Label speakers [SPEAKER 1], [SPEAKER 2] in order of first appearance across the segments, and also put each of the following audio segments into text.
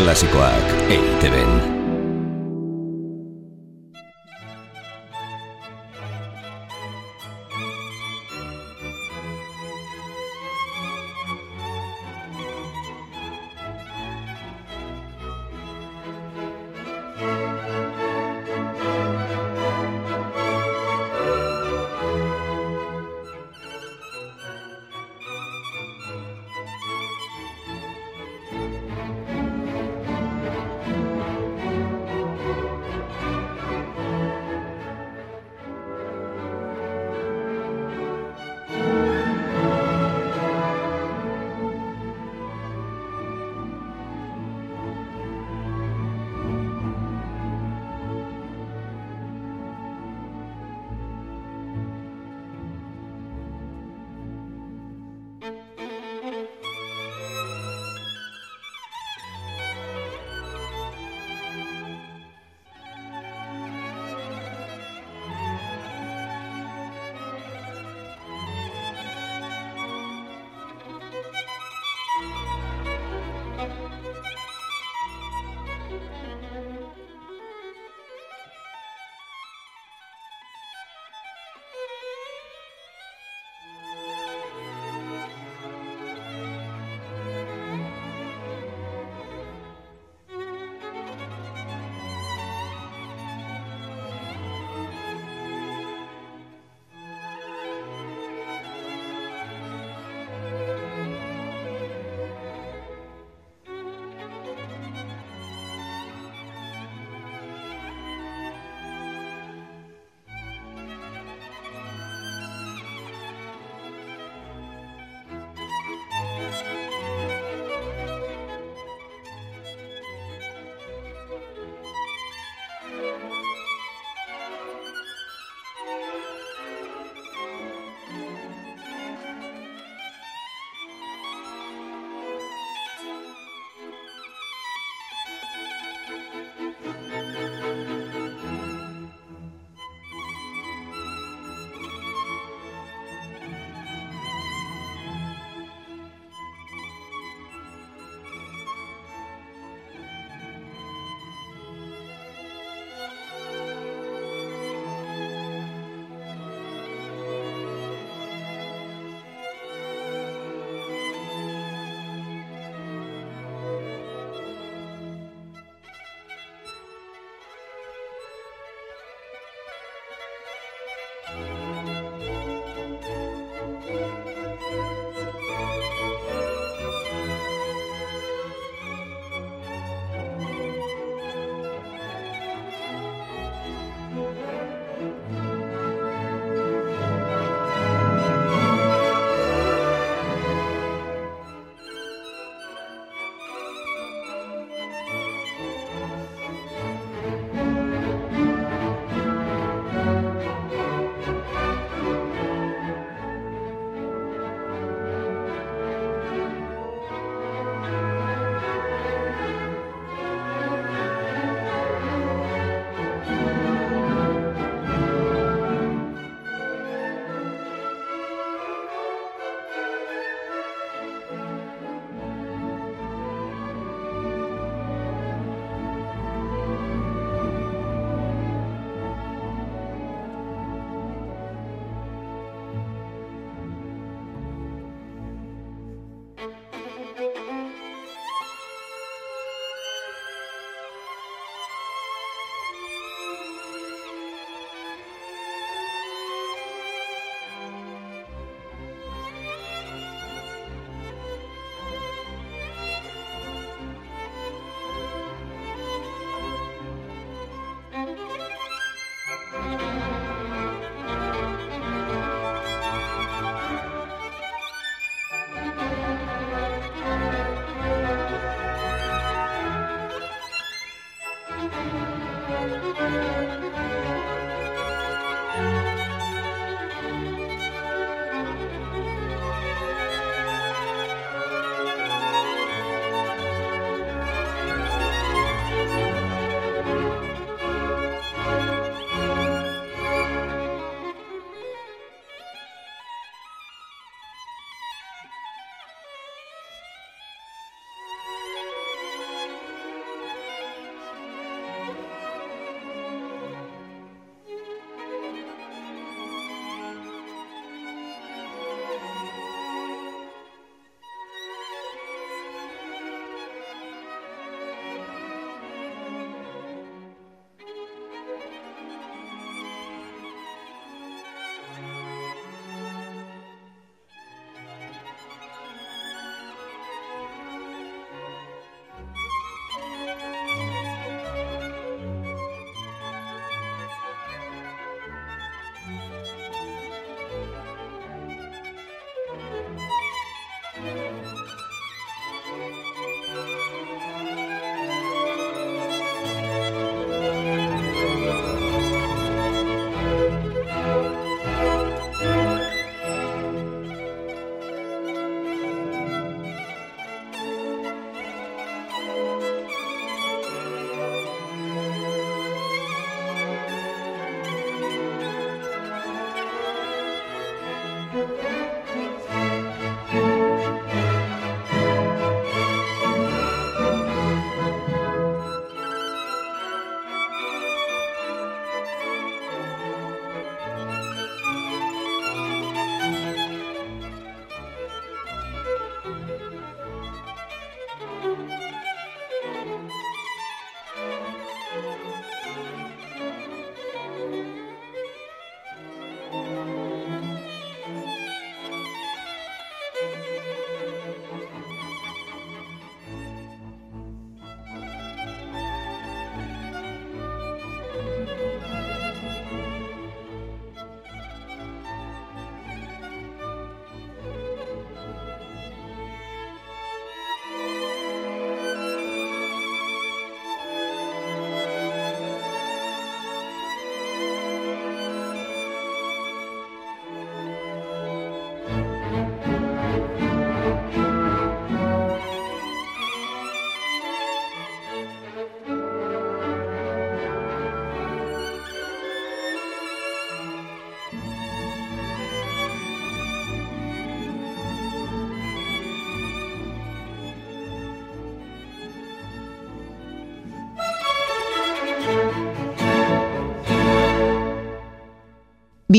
[SPEAKER 1] Klasikoak EITB-en.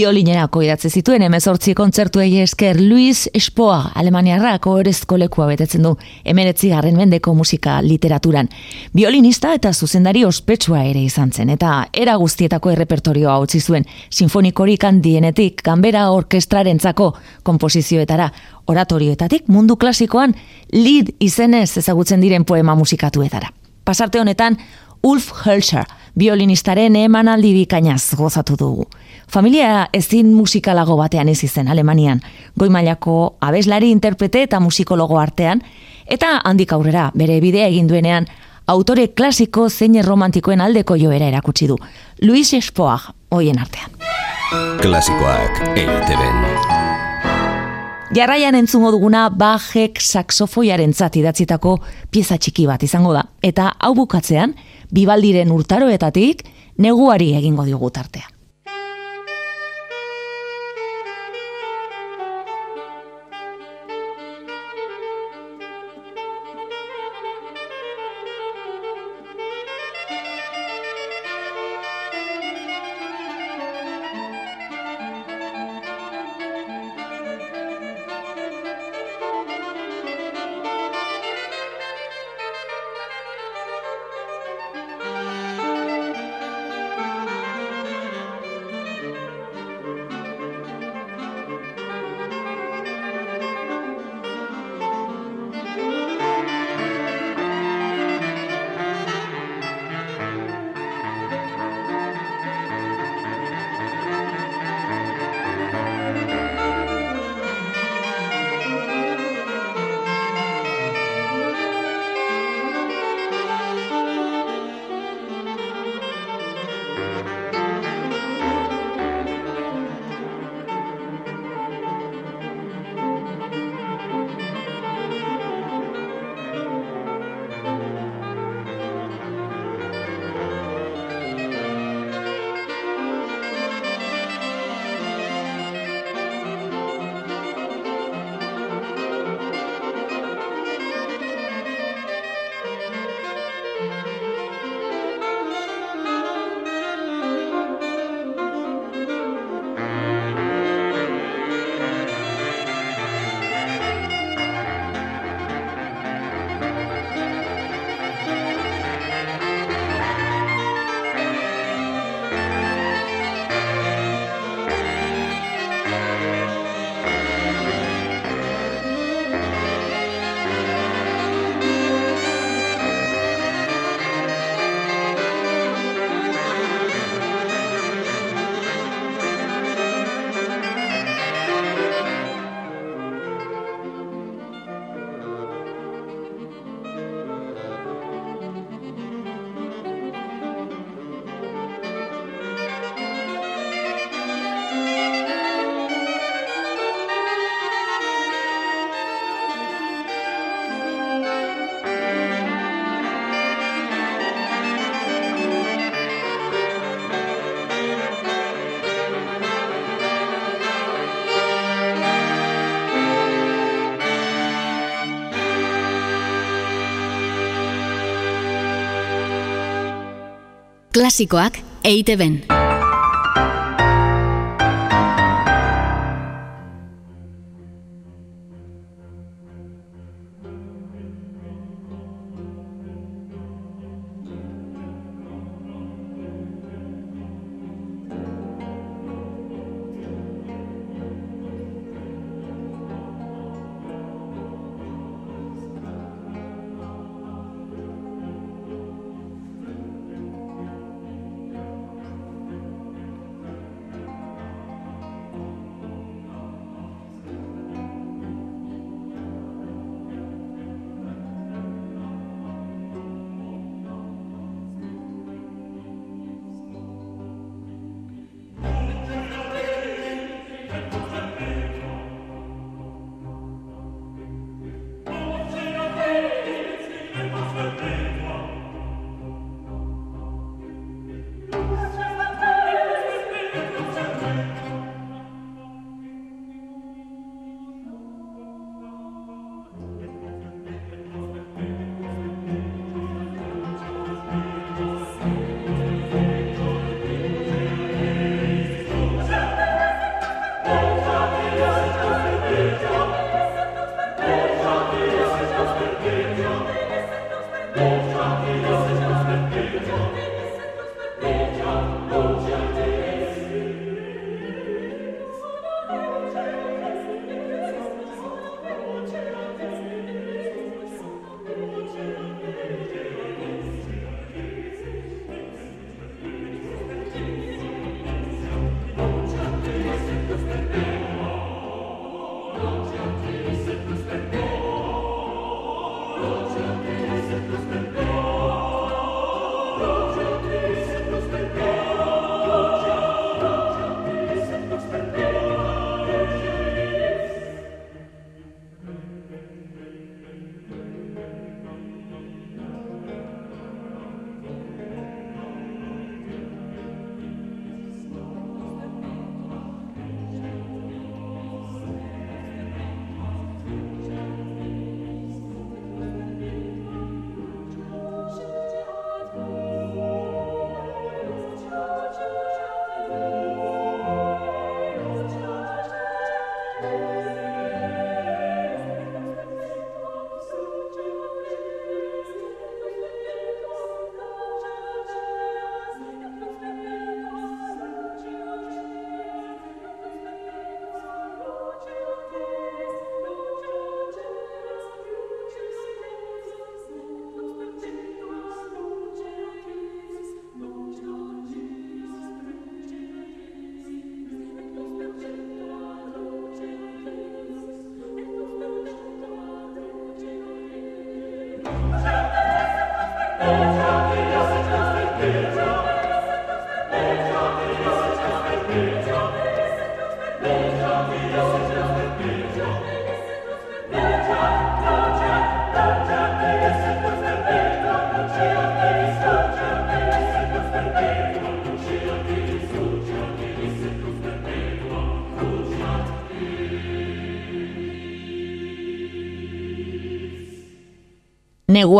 [SPEAKER 2] Biolinerako idatze zituen emezortzi kontzertuei esker Luis Espoa Alemaniarrak orezko lekua betetzen du emeretzi garren mendeko musika literaturan. Biolinista eta zuzendari ospetsua ere izan zen eta era guztietako errepertorioa utzi zuen sinfonikorik handienetik kanbera orkestrarentzako komposizioetara oratorioetatik mundu klasikoan lead izenez ezagutzen diren poema musikatuetara. Pasarte honetan Ulf Hölscher, biolinistaren emanaldi bikainaz gozatu dugu. Familia ezin musikalago batean ez izen Alemanian, goi mailako abeslari interprete eta musikologo artean, eta handik aurrera bere bidea egin duenean, autore klasiko zein romantikoen aldeko joera erakutsi du. Luis Espoag, hoien artean.
[SPEAKER 1] Klasikoak eiteben.
[SPEAKER 2] Jarraian entzungo duguna bajek saksofoiaren idatzitako pieza txiki bat izango da. Eta hau bukatzean, bibaldiren urtaroetatik neguari egingo diogu tartea.
[SPEAKER 3] Klasikoak eite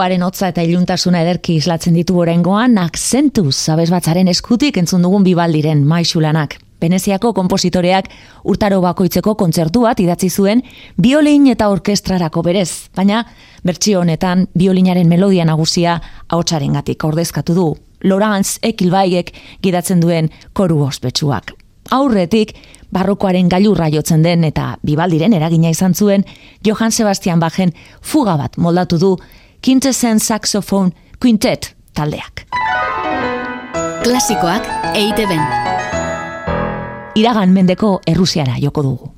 [SPEAKER 4] Neguaren hotza eta iluntasuna ederki islatzen ditu orengoan, akzentuz, zabez batzaren eskutik entzun dugun bibaldiren maixulanak. Veneziako kompositoreak urtaro bakoitzeko kontzertu bat idatzi zuen biolin eta orkestrarako berez, baina bertsio honetan biolinaren melodia nagusia ahotsaren gatik ordezkatu du. Lorenz Ekilbaiek gidatzen duen koru ospetsuak. Aurretik, barrokoaren gailurra jotzen den eta bibaldiren eragina izan zuen, Johann Sebastian Bachen fuga bat moldatu du Quintesen Saxophone Quintet taldeak.
[SPEAKER 3] Klasikoak eite ben.
[SPEAKER 4] Iragan mendeko Errusiara joko dugu.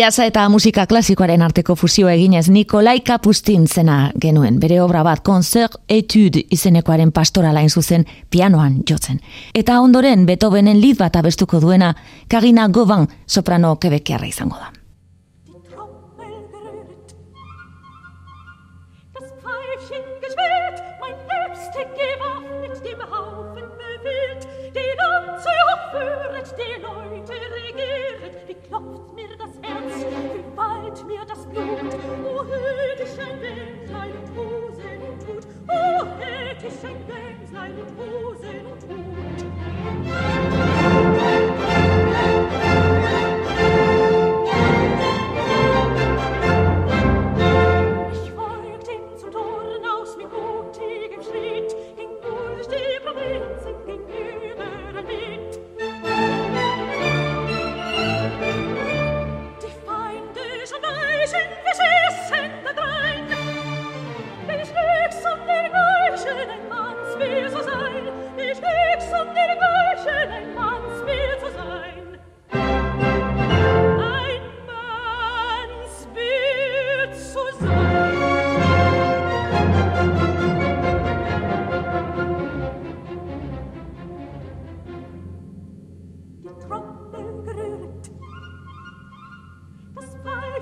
[SPEAKER 4] Jaza eta musika klasikoaren arteko fusio eginez Nikolai Kapustin zena genuen. Bere obra bat, Concert Etude izenekoaren pastoralain zuzen pianoan jotzen. Eta ondoren Beethovenen lid bat abestuko duena, Kagina Govan soprano kebekiarra izango da. Geschenk Bämslein und Rosen und Mut.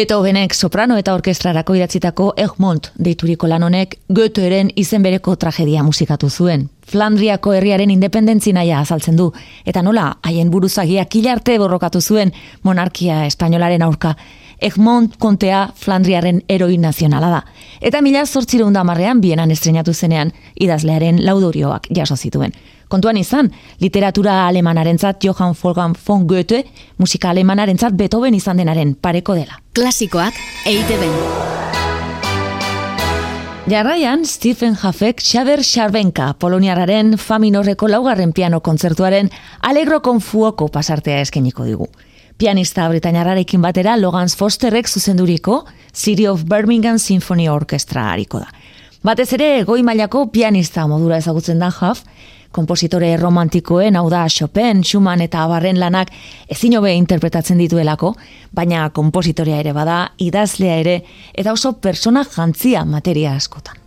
[SPEAKER 2] Beethovenek soprano eta orkestrarako idatzitako Egmont deituriko lan honek Goetheren izen bereko tragedia musikatu zuen. Flandriako herriaren independentzi naia azaltzen du, eta nola haien buruzagia kilarte borrokatu zuen monarkia espainolaren aurka. Egmont kontea Flandriaren eroi nazionala da. Eta mila zortzireun damarrean bienan estrenatu zenean idazlearen laudorioak jaso zituen. Kontuan izan, literatura alemanarentzat Johann Wolfgang von Goethe, musika alemanarentzat Beethoven izan denaren pareko dela.
[SPEAKER 3] Klasikoak eite ben.
[SPEAKER 2] Jarraian, Stephen Hafek Xaber Xarbenka, poloniararen faminorreko laugarren piano kontzertuaren alegro konfuoko pasartea eskeniko digu. Pianista britainarrarekin batera Logan Fosterrek zuzenduriko City of Birmingham Symphony Orchestra hariko da. Batez ere, goi mailako pianista modura ezagutzen da Haf, kompositore romantikoen, hau da Chopin, Schumann eta Abarren lanak ezin hobe interpretatzen dituelako, baina kompositorea ere bada, idazlea ere, eta oso persona jantzia materia askotan.